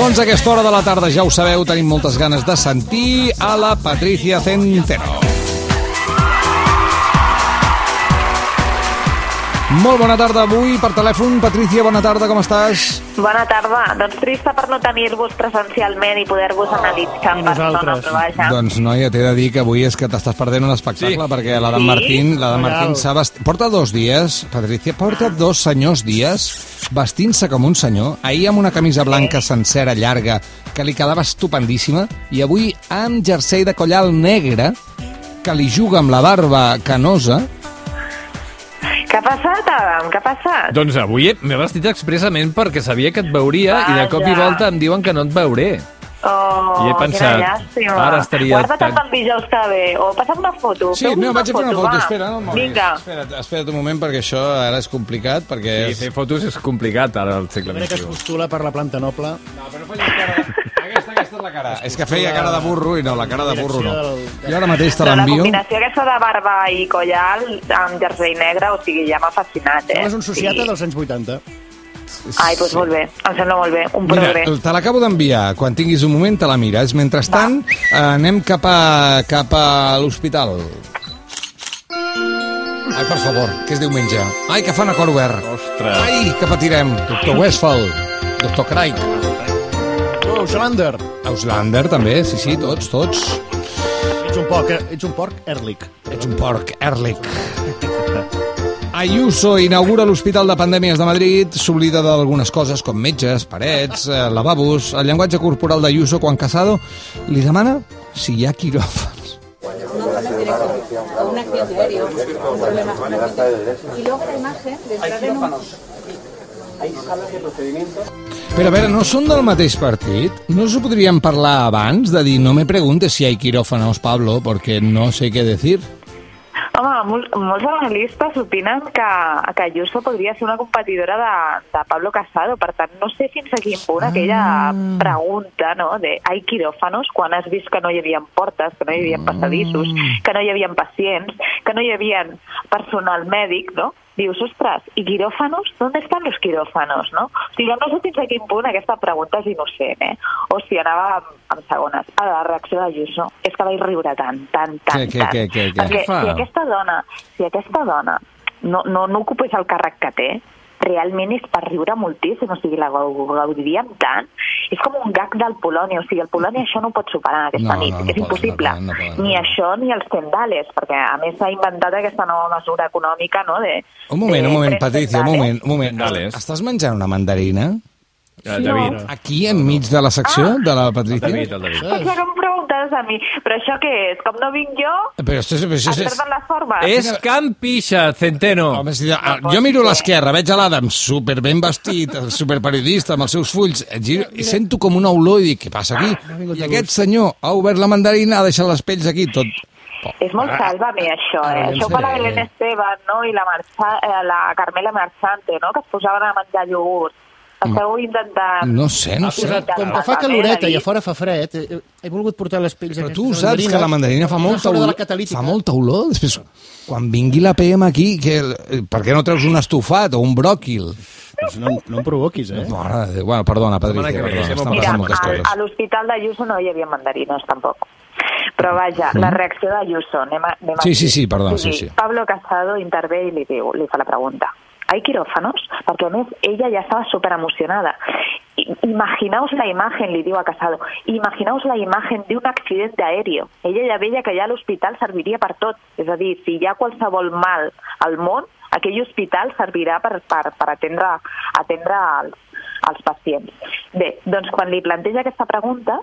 Doncs a aquesta hora de la tarda, ja ho sabeu, tenim moltes ganes de sentir a la Patricia Centeno. Molt bona tarda avui per telèfon. Patricia, bona tarda, com estàs? Bona tarda. Doncs trista per no tenir-vos presencialment i poder-vos analitzar en persona, nosaltres. però vaja. Doncs, noia, t'he de dir que avui és que t'estàs perdent un espectacle, Sí. perquè la d'en Sí? Martín, la d'en Martín s'ha vest... Porta dos dies, Patricia, porta dos senyors dies vestint-se com un senyor, ahir amb una camisa blanca sencera, llarga, que li quedava estupendíssima, i avui amb jersei de collal negre, que li juga amb la barba canosa, Què ha passat, Adam? Què ha passat? Doncs avui m'he vestit expressament perquè sabia que et veuria i de cop i Vaja. volta em diuen que no et veuré. Oh, I he pensat, quina llàstima. ara estaria Guarda't tan- tan... el dijous que ve. O passa'm una foto. Sí, Feu no, vaig a fer una foto, va. espera, no. Vinga. Espera't, espera't un moment, perquè això ara és complicat, perquè I és... fer fotos és complicat ara al segle Mira que es XXI. postula per la planta noble. No, però no facis cara... Aquesta, és la cara. És que feia cara de burro i no, la cara de burro no. Jo ara mateix te No, la l'envio. combinació aquesta de barba i collal amb jersei negre, o sigui, ja m'ha fascinat, eh? És un sociata Sí. dels anys 80. Ai, doncs molt bé. Em sembla molt bé. Un Mira, progrés. te l'acabo d'enviar. Quan tinguis un moment te la mires. Mentrestant, eh, anem cap a, cap a l'hospital. Ai, per favor, que és diumenge. Ai, que fan a cor obert. Ostres. Ai, que patirem. Doctor Westphal, doctor Craig, Schalander! Auslander també, sí, sí, tots, tots. Ets un porc, eh? ets un porc Erlich. Ets un porc, Erlich. Ayuso inaugura l'Hospital de Pandèmies de Madrid, s'oblida d'algunes coses com metges, parets, eh, lavabos... El llenguatge corporal d'Ayuso quan Casado li demana si hi ha quiròfans. un accidente aéreo, un problema Y luego la imagen de entrar en un... Però a veure, no són del mateix partit? No s'ho podríem parlar abans de dir no me preguntes si hay quirófanos, Pablo, porque no sé què decir? Home, mol, molts analistes opinen que, que Ayuso podria ser una competidora de, de Pablo Casado, per tant, no sé fins a quin punt aquella pregunta, no?, de hay quiròfanos, quan has vist que no hi havia portes, que no hi havia passadissos, que no hi havia pacients, que no hi havia personal mèdic, no?, dius, ostres, i quiròfanos? ¿Dónde están los quiròfanos, no? O sigui, no sé fins a quin punt aquesta pregunta és innocent, eh? O si anava amb, amb segones. Ara, la reacció d'Ayuso és que vaig riure tant, tant, tant, Què, què, tant. què, què, què? Perquè Què fa? si aquesta dona, si aquesta dona no, no, no ocupés el càrrec que té, realment és per riure moltíssim, o sigui, la gau- gaudiríem tant. És com un gag del Polònia, o sigui, el Polònia això no ho pot superar aquesta No, nit, no, no és impossible. no poden, no poden, no ni això ni els tendales, perquè a més s'ha inventat aquesta nova mesura econòmica, no?, de... Un moment, de un moment, Patricia, un moment, un moment. Dales. Estàs menjant una mandarina? Eh, David. Aquí, enmig de la secció de la Patricia? David, el David. Això que em preguntes a mi, però això què és? Com no vinc jo, Però això, però això es és... perden les formes? És Can Pixa, Centeno. Home, si, ah, jo miro a l'esquerra, veig a l'Adam super ben vestit, el superperiodista, amb els seus fulls, giro, i sento com una olor i dic, què passa aquí? I aquest senyor ha obert la mandarina, ha deixat les pells aquí, tot... És molt sàlvame, això, eh? Ara, Això per la Belén? Esteban, no?, i la, Marcha, eh, la Carmela Marchante, no?, que es posaven a menjar iogurt. Esteu intentant... No sé, no sé. Com que fa caloreta i a fora fa fred, he, he volgut portar les pells Però aquestes tu de saps que la mandarina fa molta olor. de fa molta olor, després, quan vingui la PM aquí, que, eh, per què no treus un estofat o un bròquil? No, no em provoquis, eh? Mare de Déu. Bueno, perdona, Patricia, perdona, estan passant moltes coses. a l'Hospital d'Ayuso no hi havia mandarines, tampoc. Però vaja, la reacció d'Ayuso, anem, a, anem Mm. Sí, sí, sí, perdona, sí, sí. Pablo Casado intervé i li diu, li fa la pregunta. ¿Hay quirófanos? Perquè a més ella ja estava super emocionada. Imaginaos la imagen, li diu a Casado, imaginaos la imagen d'un accident aèrio. Ella ja veia que ja l'hospital serviria per tot. És a dir, si hi ha qualsevol mal al món, aquell hospital servirà per, per, per atendre, atendre els, els pacients. Bé, doncs quan li planteja aquesta pregunta,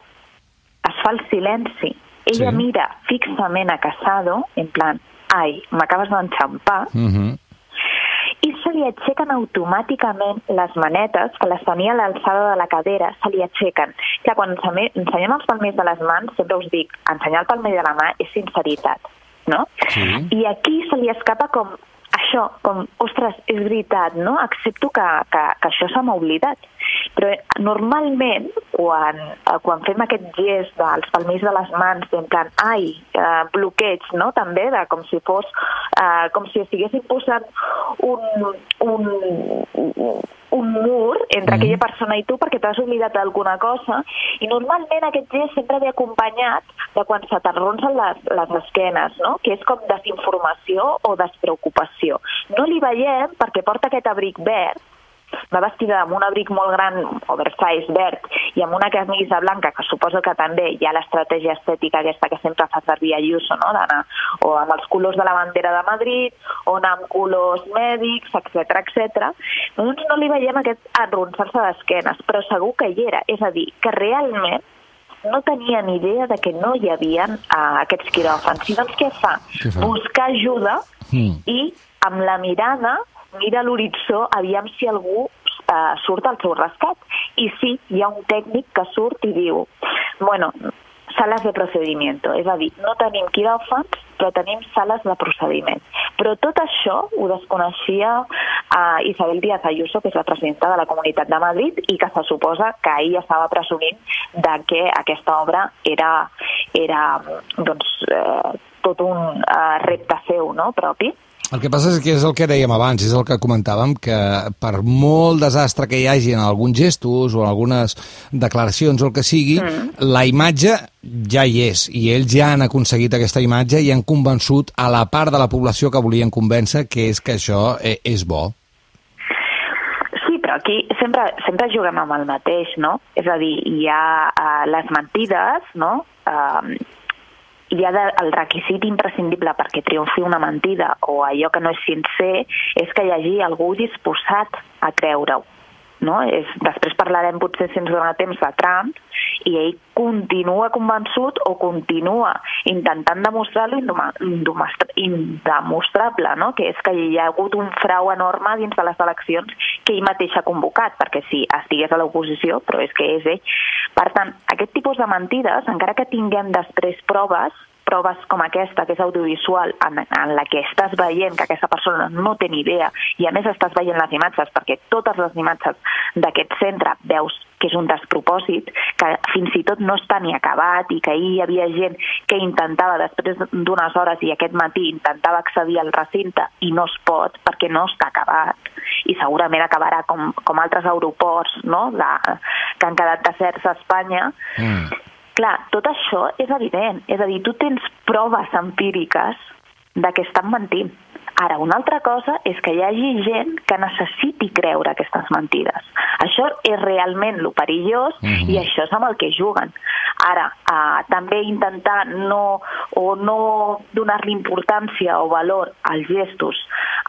es fa el silenci. Ella Sí. mira fixament a Casado, en plan, ai, m'acabes d'enxampar, Uh -huh. I se li aixequen automàticament les manetes, que les tenia a l'alçada de la cadera, se li aixequen. Que quan ensenyem els palmells de les mans, sempre us dic, ensenyar el palmell de la mà és sinceritat, no? Sí. I aquí se li escapa com això, com, ostres, és veritat, no? Accepto que, que, que això se m'ha oblidat. Però eh, normalment, quan, eh, quan fem aquest gest dels palmells de les mans, en plan, ai, eh, bloqueig, no?, també, de com si fos, eh, com si estiguéssim posant un, un, un mur entre Mhm. aquella persona i tu perquè t'has oblidat d'alguna cosa i normalment aquest gest sempre ve acompanyat de quan se t'arronsen les, les esquenes, no? que és com desinformació o despreocupació. No li veiem perquè porta aquest abric verd va vestida amb un abric molt gran, oversize verd, i amb una camisa blanca, que suposo que també hi ha l'estratègia estètica aquesta que sempre fa servir Ayuso, no? d'anar o amb els colors de la bandera de Madrid, o anar amb colors mèdics, etc etc. Doncs no li veiem aquest arronsar-se d'esquenes, però segur que hi era. És a dir, que realment no tenia ni idea de que no hi havia uh, aquests quiròfans. I doncs què fa? Què fa? Buscar ajuda Mm. i amb la mirada mira a l'horitzó aviam si algú eh, surt al seu rescat. I sí, hi ha un tècnic que surt i diu bueno, sales de procedimiento, és a dir, no tenim quiròfans, però tenim sales de procediment. Però tot això ho desconeixia eh, Isabel Díaz Ayuso, que és la presidenta de la Comunitat de Madrid, i que se suposa que ella estava presumint de que aquesta obra era, era doncs, eh, tot un eh, repte seu no, propi. El que passa és que és el que dèiem abans, és el que comentàvem, que per molt desastre que hi hagi en alguns gestos o en algunes declaracions o el que sigui, mm. la imatge ja hi és, i ells ja han aconseguit aquesta imatge i han convençut a la part de la població que volien convèncer que és que això eh, és bo. Sí, però aquí sempre, sempre juguem amb el mateix, no? És a dir, hi ha uh, les mentides, no? Uh, hi ha de, el requisit imprescindible perquè triomfi una mentida o allò que no és sincer és que hi hagi algú disposat a creure-ho. No? És, després parlarem potser si ens dona temps de Trump i ell continua convençut o continua intentant demostrar-lo indoma- indomostra- indemostrable, no? que és que hi ha hagut un frau enorme dins de les eleccions que ell mateix ha convocat, perquè sí, estigués a l'oposició, però és que és ell. Per tant, aquest tipus de mentides, encara que tinguem després proves, proves com aquesta, que és audiovisual, en, en la que estàs veient que aquesta persona no té ni idea i a més estàs veient les imatges, perquè totes les imatges d'aquest centre veus que és un despropòsit, que fins i tot no està ni acabat i que ahir hi havia gent que intentava, després d'unes hores i aquest matí intentava accedir al recinte i no es pot perquè no està acabat i segurament acabarà com, com altres aeroports no? de, que han quedat deserts a Espanya Mm. Clar, tot això és evident. És a dir, tu tens proves empíriques de que estan mentint. Ara, una altra cosa és que hi hagi gent que necessiti creure aquestes mentides. Això és realment lo perillós Mhm. i això és amb el que juguen. Ara, eh, també intentar no, o no donar-li importància o valor als gestos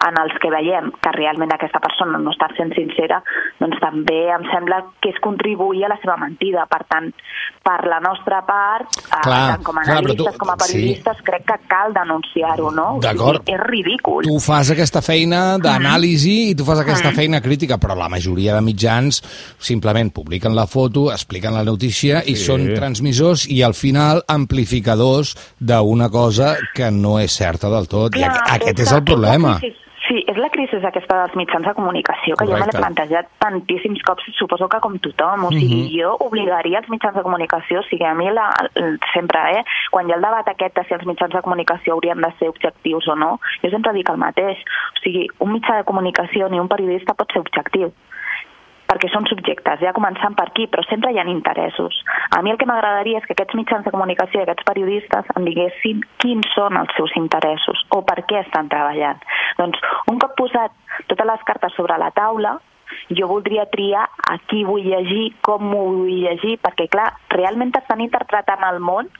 en els que veiem que realment aquesta persona no està sent sincera, doncs també em sembla que és contribuir a la seva mentida. Per tant, per la nostra part, eh, Clar, tant com a clar, però tu- analistes com a periodistes, crec que cal denunciar-ho, no? O sigui, és ridícul. Tu fas aquesta feina d'anàlisi i tu fas aquesta feina crítica, però la majoria de mitjans simplement publiquen la foto, expliquen la notícia i són transmissors i al final amplificadors d'una cosa que no és certa del tot. I aqu- aquest és el problema. la crisi- Sí, és la crisi aquesta dels mitjans de comunicació, que jo me Correcte. l'he plantejat tantíssims cops, suposo que com tothom. O sigui, jo obligaria els mitjans de comunicació, o sigui, a mi la, sempre, eh, quan hi ha el debat aquest de si els mitjans de comunicació haurien de ser objectius o no, jo sempre dic el mateix. O sigui, un mitjà de comunicació ni un periodista pot ser objectiu perquè són subjectes, ja començant per aquí, però sempre hi ha interessos. A mi el que m'agradaria és que aquests mitjans de comunicació i aquests periodistes em diguessin quins són els seus interessos o per què estan treballant. Doncs un cop posat totes les cartes sobre la taula, jo voldria triar a qui vull llegir, com m'ho vull llegir, perquè clar, realment estan interpretant el món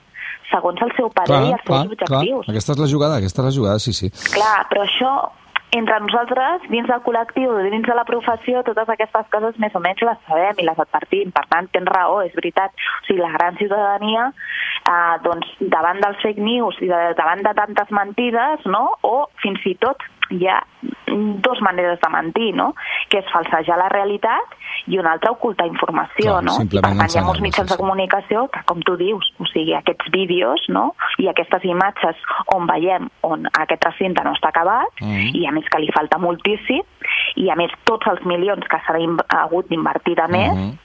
segons el seu parer i els seus objectius. Aquesta és la jugada, aquesta és la jugada, sí, sí. Clar, però això entre nosaltres, dins del col·lectiu, dins de la professió, totes aquestes coses més o menys les sabem i les advertim. Per tant, tens raó, és veritat. O sigui, la gran ciutadania, eh, doncs, davant dels fake news i davant de tantes mentides, no?, o fins i tot hi ha dues maneres de mentir, no?, que és falsejar la realitat i una altra ocultar informació, Clar, no? I per tant, hi ha molts mitjans de comunicació que, com tu dius, o sigui, aquests vídeos, no?, i aquestes imatges on veiem on aquest recinte no està acabat, Mhm. i a més que li falta moltíssim, i a més tots els milions que s'ha hagut d'invertir de més, Mhm.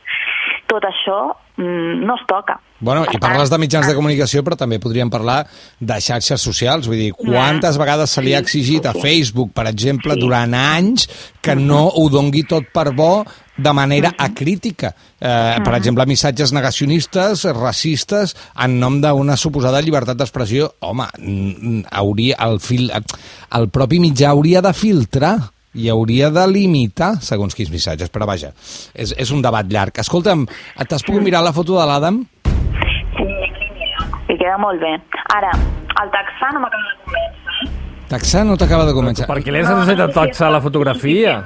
Tot això mm, no es toca. Bueno, i Per tant, parles de mitjans de comunicació, però també podríem parlar de xarxes socials. Vull dir, quantes vegades se li ha exigit a Facebook, per exemple, Sí. durant anys, que no ho dongui tot per bo de manera acrítica. Eh, per exemple, missatges negacionistes, racistes, en nom d'una suposada llibertat d'expressió. Home, hauria, el, fil, el propi mitjà hauria de filtrar i hauria de limitar segons quins missatges, però vaja, és, és un debat llarg. Escolta'm, t'has pogut mirar la foto de l'Adam? I queda molt bé. Ara, el taxà no m'acaba de convèncer. Taxar no t'acaba de començar. Per què li has ensenyat a taxar la fotografia?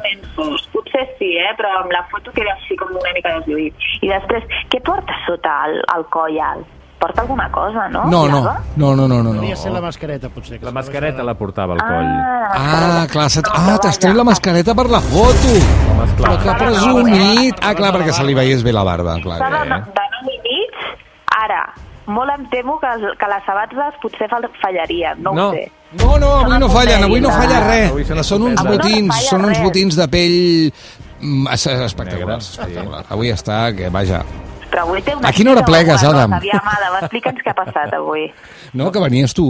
Potser sí, eh? però amb la foto queda així com una mica deslluït. I després, què porta sota el, el coll alt? Porta alguna cosa, no? No, no, no, no, no, no. Podria no. ser la mascareta, potser. que La mascareta posa- la portava al coll. Ah, Ah, clar, se... Ah, t'has tret la mascareta per la foto. Home, esclar. Però que presumit. Ah, clar, perquè se li veiés bé la barba, clar. Està de, de nou i mig, ara, molt em temo que, que les sabates potser fall- fallarien, no, No. ho sé. No, no, avui no fallen, avui no falla res. Avui són uns botins, són uns botins de pell mm, es- espectaculars, espectaculars. Avui està, que vaja. Però avui té una... A quina hora plegues, alguna Adam? Aviam, Adam, explica'ns què ha passat avui. No, que venies tu?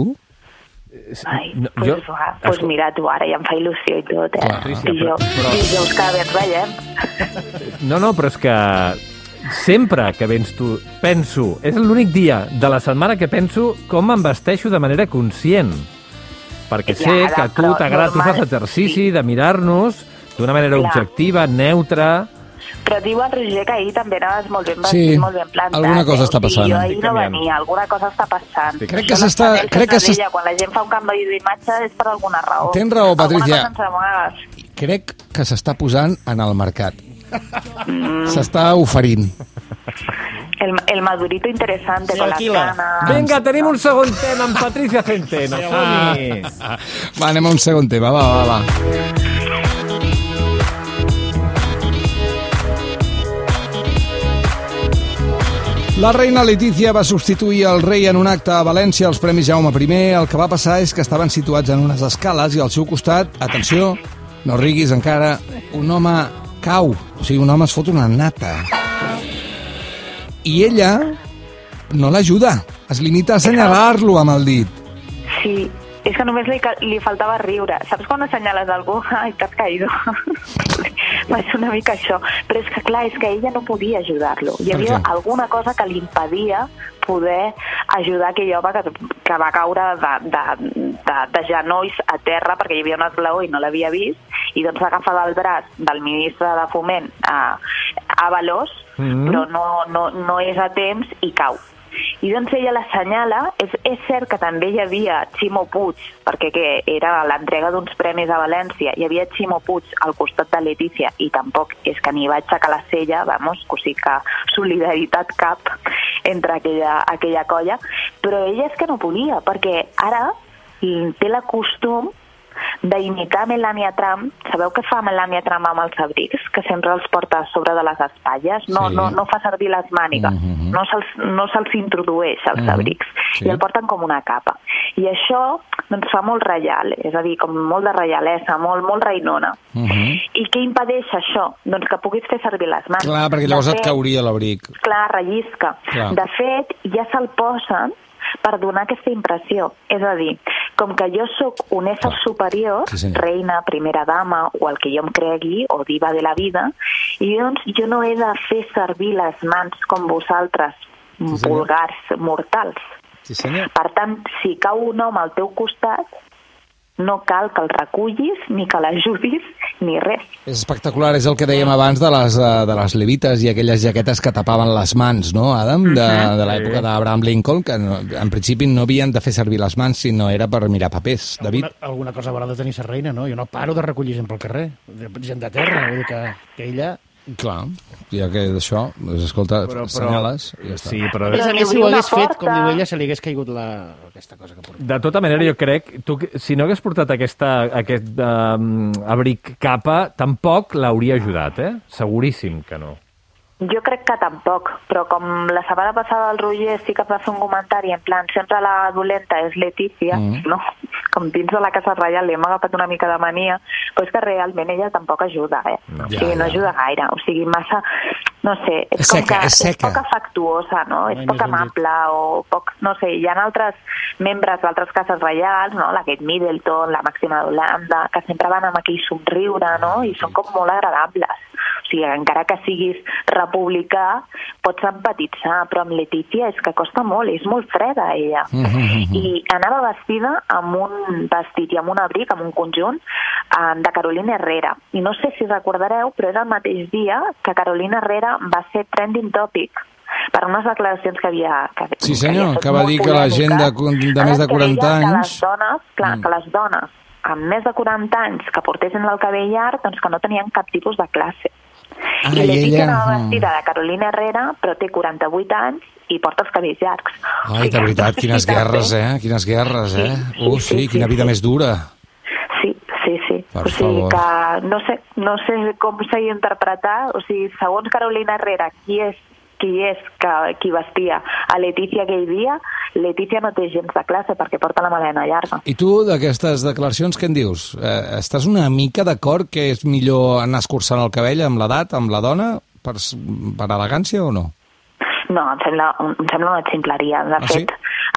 Ai, No, pues, jo- va, pues escol- mira tu, ara ja em fa il·lusió i tot, eh? Clar. Patricia, I jo, però- però- dijous cada ens veiem. No, no, però és que sempre que vens tu, penso, és l'únic dia de la setmana que penso com em vesteixo de manera conscient. Perquè Ja, sé ara, que a tu t'agrada, tu fas exercici sí. de mirar-nos d'una manera Clar. objectiva, neutra... Però diu el Roger que ahir també anaves molt ben vestit, Sí, molt ben plantat. alguna cosa eh? està passant. Jo ahir no venia, alguna cosa està passant. Estic Crec que s'està- crec que de s'est- Sevilla, Quan la gent fa un canvi d'imatge és per alguna raó. Tens raó, Patricia. Crec que s'està posant en el mercat. Mm. S'està oferint. El, el madurito interesante Se con las ganas. Vinga, tenim un segon tema amb Patricia Centeno. som-hi. Va, anem a un segon tema, va, va, va. La reina Letícia va substituir el rei en un acte a València als Premis Jaume I. El que va passar és que estaven situats en unes escales i al seu costat, atenció, no riguis encara, un home cau, o sigui, un home es fot una nata. I ella no l'ajuda, es limita a assenyalar-lo amb el dit. Sí, és que només li, li faltava riure. Saps quan assenyales algú? Ai, t'has caído. Ser una mica això. Però és que, clar, és que ella no podia ajudar-lo. Hi havia alguna cosa que li impedia poder ajudar aquell home que, que va caure de, de, de, de genolls a terra perquè hi havia un esglaó i no l'havia vist i doncs agafava el braç del ministre de Foment a, a Valós Mhm. però no, no, no és a temps i cau. I doncs ella l'assenyala, és, és cert que també hi havia Ximo Puig, perquè que era l'entrega d'uns premis a València, hi havia Ximo Puig al costat de Letícia, i tampoc és que ni va aixecar la cella, vamos, o sigui que solidaritat cap entre aquella, aquella colla, però ella és que no podia, perquè ara té la costum d'imitar Melania Trump. Sabeu què fa Melania Trump amb els abrics? Que sempre els porta a sobre de les espatlles. No, Sí. no, no fa servir les mànigues. Mhm. No se'ls no se'ls introdueix als Mhm. abrics. Sí. I el porten com una capa. I això doncs, fa molt reial, és a dir, com molt de reialesa, molt, molt reinona. Uh -huh. I què impedeix això? Doncs que puguis fer servir les mans. Clar, perquè De llavors et fet, cauria l'abric. clar, rellisca. Clar. De fet, ja se'l posen per donar aquesta impressió. És a dir, com que jo sóc un ésser Clar. superior, Sí, senyor. reina, primera dama, o el que jo em cregui, o diva de la vida, i doncs jo no he de fer servir les mans com vosaltres, senyor. vulgars, mortals. Sí, senyor. Per tant, si cau un home al teu costat, no cal que el recullis, ni que l'ajudis, ni res. És espectacular, és el que dèiem abans de les, eh, de les levites i aquelles jaquetes que tapaven les mans, no, Adam? De, de l'època d'Abraham Lincoln, que no, en principi no havien de fer servir les mans, sinó era per mirar papers, David. Alguna, alguna cosa haurà de tenir sa reina, no? Jo no paro de recollir gent pel carrer, de- gent de terra, vull dir que, que ella... Clar, ja que d'això, doncs, escolta, Però- però- assenyales i ja està. Sí, però A més més, si obria ho hagués fet, com diu ella, se li hagués caigut la... aquesta cosa que porta. De tota manera, jo crec, tu, si no hagués portat aquesta, aquest um, abric capa, tampoc l'hauria ajudat, eh? Seguríssim que no. Jo crec que tampoc, però com la setmana passada el Roger sí que va fer un comentari en plan sempre la dolenta és Letícia, Mm. no? com dins de la Casa Reial li hem agafat una mica de mania, però és que realment ella tampoc ajuda, eh? No. O sigui, Ja, no ja. ajuda gaire, o sigui, massa, no sé, és, És com seca, que és seca. poc afectuosa, no? Mai és poc amable o poc, no sé, hi ha altres membres d'altres cases reials, no? la Kate Middleton, la Màxima d'Holanda, que sempre van amb aquell somriure, no? I són com molt agradables. Sigui, encara que siguis republicà, pots empatitzar, però amb Letícia és que costa molt, és molt freda ella. Mhm, I anava vestida amb un vestit i amb un abric, amb un conjunt, eh, de Carolina Herrera. I no sé si recordareu, però era el mateix dia que Carolina Herrera va ser trending topic per unes declaracions que havia... Que, Sí, que senyor, fet que va dir que la gent de- de més de que 40 deia Que anys- les dones, clar, Mm. que les dones amb més de 40 anys que portessin el cabell llarg, doncs que no tenien cap tipus de classe. Ah, I Letícia ella- mm. vestida de Carolina Herrera, però té 48 anys i porta els cabells llargs. O Ai, sigui, de veritat, quines guerres, eh? Quines guerres, eh? Sí, Uh, sí, sí, sí, quina sí, vida sí. més dura. Sí, sí, sí. Per o sigui favor. que no sé, no sé com s'ha d'interpretar, o sigui, segons Carolina Herrera, qui és qui és que, qui vestia a Letícia aquell dia, Letícia no té gens de classe perquè porta la melena llarga. I tu, d'aquestes declaracions, què en dius? Eh, estàs una mica d'acord que és millor anar escurçant el cabell amb l'edat, amb la dona, per, per elegància o no? No, em sembla, em sembla una ximpleria. De Ah, sí?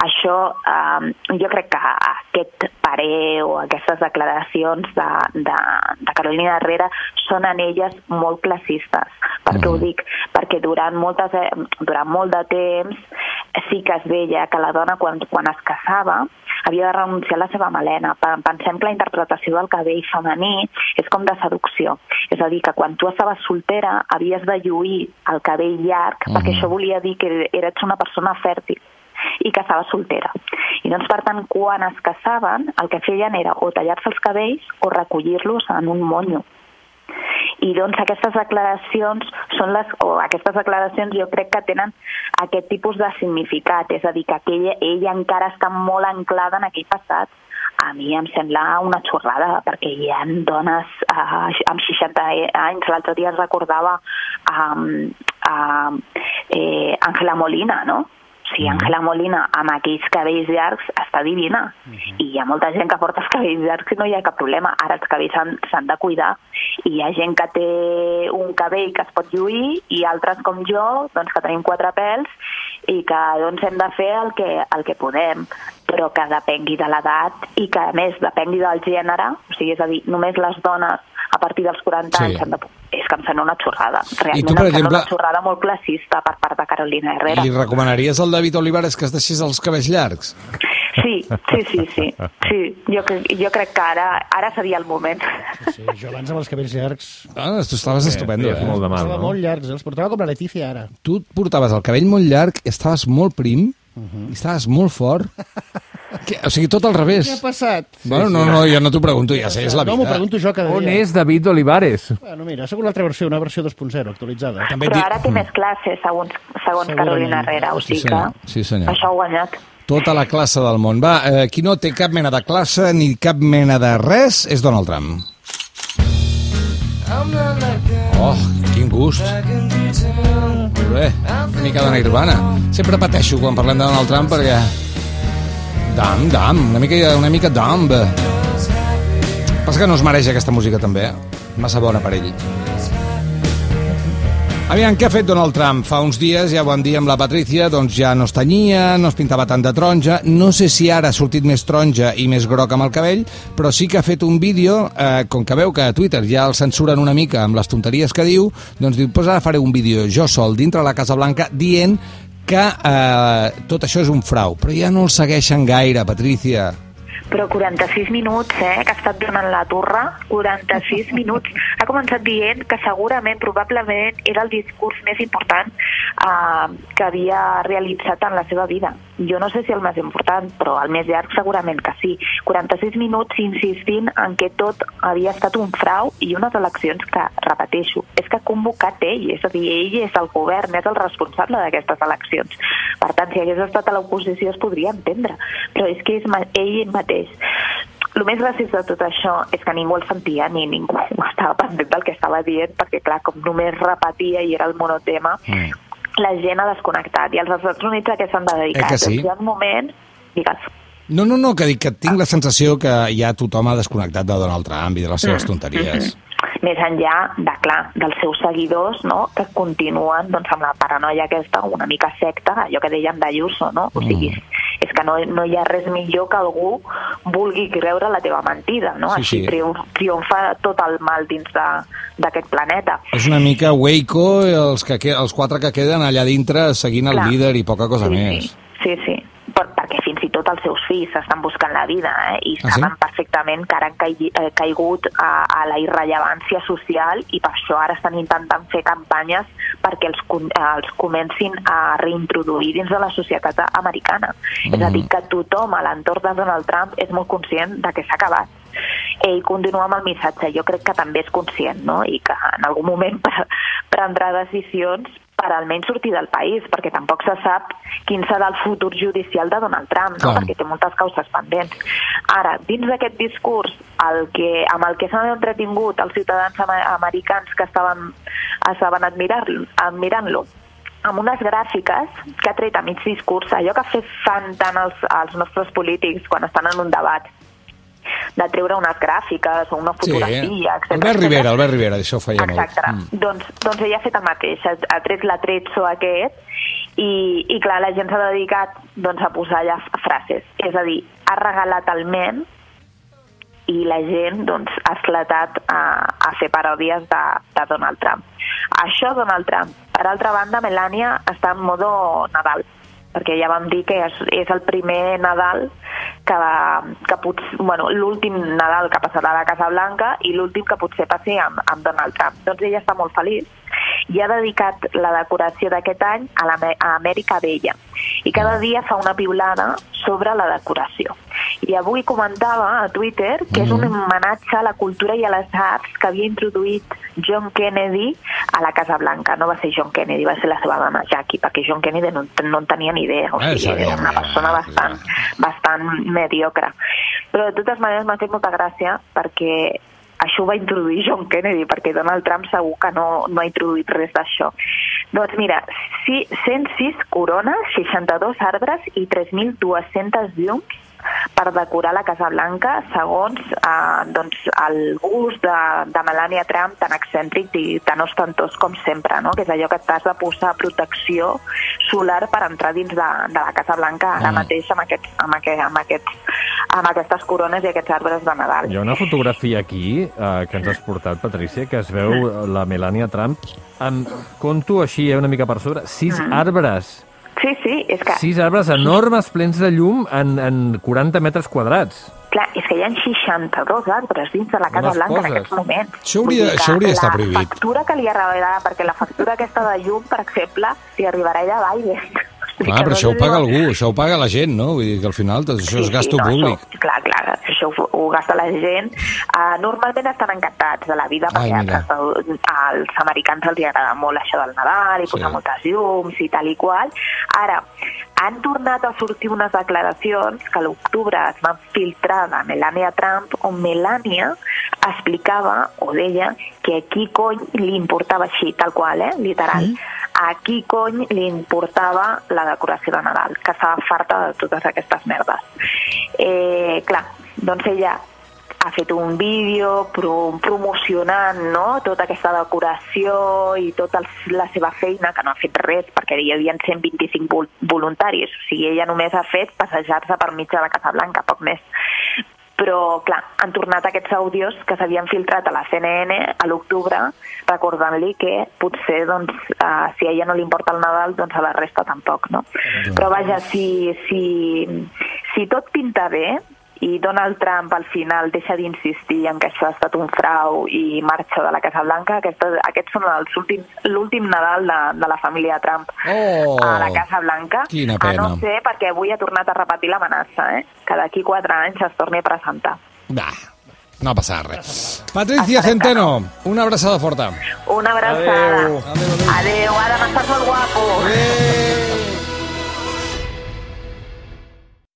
Això, eh, jo crec que aquest parer o aquestes declaracions de, de, de Carolina Herrera són en elles molt classistes. Per què ho Mhm. dic? Perquè durant, moltes, eh, durant molt de temps sí que es veia que la dona, quan, quan es casava, havia de renunciar a la seva melena. Pe- Pensem que la interpretació del cabell femení és com de seducció. És a dir, que quan tu estaves soltera havies de lluir el cabell llarg, perquè Mhm. això volia dir que eres una persona fèrtil i estava soltera. I doncs, per tant, quan es casaven, el que feien era o tallar-se els cabells o recollir-los en un monyo. I doncs aquestes declaracions són les, o aquestes declaracions jo crec que tenen aquest tipus de significat, és a dir, que aquella, ella encara està molt anclada en aquell passat. A mi em sembla una xorrada, perquè hi ha dones eh, amb 60 anys, l'altre dia es recordava a eh, Angela Molina, no? O sigui, Angela Molina amb aquells cabells llargs està divina. I hi ha molta gent que porta els cabells llargs i no hi ha cap problema. Ara els cabells s'han de cuidar. I hi ha gent que té un cabell que es pot lluir i altres com jo, doncs que tenim quatre pèls i que doncs hem de fer el que, el que podem però que depengui de l'edat i que a més depengui del gènere, o sigui, és a dir, només les dones a partir dels 40 Sí. anys han de... és que em sembla una xorrada. Realment tu, per em sembla exemple- una xorrada molt classista per part de Carolina Herrera. Li recomanaries al David Olivares que es deixés els cabells llargs? Sí, sí, sí, sí. sí. Jo, jo crec que ara, ara seria el moment. Sí, jo abans amb els cabells llargs... Ah, tu estaves estupendo, feies eh? molt de mal, Estava no? molt llargs, eh? els portava com la Letícia ara. Tu portaves el cabell molt llarg, estaves molt prim, i estaves molt fort. que, o sigui, tot al revés. Què ha passat? Bueno, no, no, jo no t'ho pregunto, ja sé, és la No, m'ho vida. pregunto jo cada On dia. és David Olivares? Bueno, mira, sigut l'altra versió, una versió 2.0, actualitzada. També Però di- ara té més classe, segons, segons. Carolina Herrera, o Sí, sigui senyor. que Sí, senyor. això ha guanyat. Tota la classe del món. Va, eh, qui no té cap mena de classe ni cap mena de res és Donald Trump. Oh, quin gust. Molt bé, mica de Nirvana. Sempre pateixo quan parlem de Donald Trump perquè... Dam, dam, una mica, una mica dumb. Passa que no es mereix aquesta música també, eh? Massa bona per ell. Aviam, què ha fet Donald Trump? Fa uns dies, ja ho vam dir amb la Patricia, doncs ja no es tenyia, no es pintava tant de taronja. No sé si ara ha sortit més taronja i més groc amb el cabell, però sí que ha fet un vídeo, eh, com que veu que a Twitter ja el censuren una mica amb les tonteries que diu, doncs diu, pues ara faré un vídeo jo sol dintre la Casa Blanca dient que eh, tot això és un frau. Però ja no el segueixen gaire, Patricia. Però 46 minuts, eh, que ha estat donant la torre, 46 minuts. Ha començat dient que segurament, probablement, era el discurs més important eh, que havia realitzat en la seva vida. Jo no sé si el més important, però el més llarg segurament que sí. 46 minuts insistint en que tot havia estat un frau i unes eleccions que, repeteixo, és que ha convocat ell, és a dir, ell és el govern, és el responsable d'aquestes eleccions. Per tant, si hagués estat a l'oposició es podria entendre, però és que és ell mateix. El més gràcies de tot això és que ningú el sentia ni ningú estava pendent del que estava dient, perquè clar, com només repetia i era el monotema, Mm. La gent ha desconnectat. I als Estats Units a què s'han de dedicar? Eh que sí? Doncs hi ha un moment... Digues. No, no, no, que dic que tinc la sensació que ja tothom ha desconnectat de Donald Trump i de les seves tonteries. més enllà de, clar, dels seus seguidors, no?, que continuen doncs, amb la paranoia aquesta, una mica secta, allò que dèiem d'Ayuso, no? O sigui, és que no, no hi ha res millor que algú vulgui creure la teva mentida, no? Sí, Així sí. triomf, triomfa tot el mal dins d'aquest planeta. És una mica Waco, els, que, els quatre que queden allà dintre seguint el Clar. líder i poca cosa sí, més. Sí, sí, sí. Per, perquè fins i tot els seus fills estan buscant la vida eh? i Ah, saben sí? perfectament que ara han caigui, eh, caigut a, a la irrellevància social i per això ara estan intentant fer campanyes perquè els, eh, els comencin a reintroduir dins de la societat americana. Mm. És a dir, que tothom a l'entorn de Donald Trump és molt conscient de que s'ha acabat. Ell continua amb el missatge, jo crec que també és conscient, no? I que en algun moment pre prendrà decisions per almenys sortir del país, perquè tampoc se sap quin serà el futur judicial de Donald Trump, no? Clar. perquè té moltes causes pendents. Ara, dins d'aquest discurs, el que, amb el que s'han entretingut els ciutadans americans que estaven, estaven admirar-lo, admirant-lo, amb unes gràfiques que ha tret a mig discurs, allò que fan tant els, els nostres polítics quan estan en un debat, de treure unes gràfiques o una Sí, fotografia, etc. Albert Rivera, Albert Rivera, això ho feia Exacte. molt. Mm. Doncs, doncs ella ha fet el mateix, ha, ha tret l'atrezzo aquest i, i clar, la gent s'ha dedicat doncs, a posar allà frases. És a dir, ha regalat el ment i la gent doncs, ha esclatat a, a fer paròdies de, de Donald Trump. Això Donald Trump. Per altra banda, Melania està en modo Nadal, perquè ja vam dir que és, és el primer Nadal que, que potser, bueno, l'últim Nadal que passarà a la Casa Blanca i l'últim que potser passi amb, amb Donald Trump. Doncs ella està molt feliç i ha dedicat la decoració d'aquest any a, la, a Amèrica Vella i cada dia fa una piulada sobre la decoració. I avui comentava a Twitter que és un homenatge a la cultura i a les arts que havia introduït John Kennedy a la Casa Blanca. No va ser John Kennedy, va ser la seva dona Jackie, perquè John Kennedy no, no en tenia ni idea. O Ah, sigui, era una persona bastant, bastant mediocre. Però de totes maneres m'ha fet molta gràcia perquè això ho va introduir John Kennedy, perquè Donald Trump segur que no, no ha introduït res d'això. Doncs mira, sí, 106 corones, 62 arbres i 3.200 llums per decorar la Casa Blanca segons eh, doncs, el gust de, de Melania Trump tan excèntric i tan ostentós com sempre, no? que és allò que t'has de posar protecció solar per entrar dins de, de la Casa Blanca ara Mm. mateix amb, aquests, amb, aquest, amb, aquests, amb aquestes corones i aquests arbres de Nadal. Hi ha una fotografia aquí eh, que ens has portat, Patricia, que es veu la Melania Trump amb, conto així eh, una mica per sobre, sis arbres. Sí, sí, és que, Sis arbres enormes plens de llum en, en 40 metres quadrats. clar, és que hi ha 62 arbres dins de la Casa Unes Blanca en coses. aquests moments. Això hauria- això hauria d'estar La prohibit. factura que li arribarà, perquè la factura aquesta de llum, per exemple, li arribarà a ella a Biden. Que però això ho paga algú, això ho paga la gent, no? Vull dir que al final tot això és gasto no, públic. Això, clar, clar, això ho, ho gasta la gent. Uh, normalment estan encantats de la vida Ai, perquè als, als americans els agrada molt això del Nadal i posar Sí. moltes llums i tal i qual. Ara, han tornat a sortir unes declaracions que a l'octubre es van filtrar de Melania Trump on Melania explicava o deia que a qui cony li importava així, tal qual, eh? literal, a qui cony li importava la decoració de Nadal, que estava farta de totes aquestes merdes. Eh, clar, doncs ella ha fet un vídeo pro promocionant no? tota aquesta decoració i tota la seva feina, que no ha fet res perquè hi havia 125 vol voluntaris, o sigui, ella només ha fet passejar-se per mig de la Casa Blanca, poc més. Però, clar, han tornat aquests àudios que s'havien filtrat a la CNN a l'octubre, recordant-li que potser, doncs, uh, si a ella no li importa el Nadal, doncs a la resta tampoc, no? Però, vaja, si, si, si tot pinta bé, i Donald Trump al final deixa d'insistir en que això ha estat un frau i marxa de la Casa Blanca. Aquesta, aquests són els últims, l'últim Nadal de, de la família Trump Oh, a la Casa Blanca. quina A pena. no ser perquè avui ha tornat a repetir l'amenaça, eh? que d'aquí quatre anys es torni a presentar. Va, no ha passat res. Patricia Centeno, una abraçada forta. Una abraçada. Adéu. Adéu, Adam, estàs molt guapo. Adéu.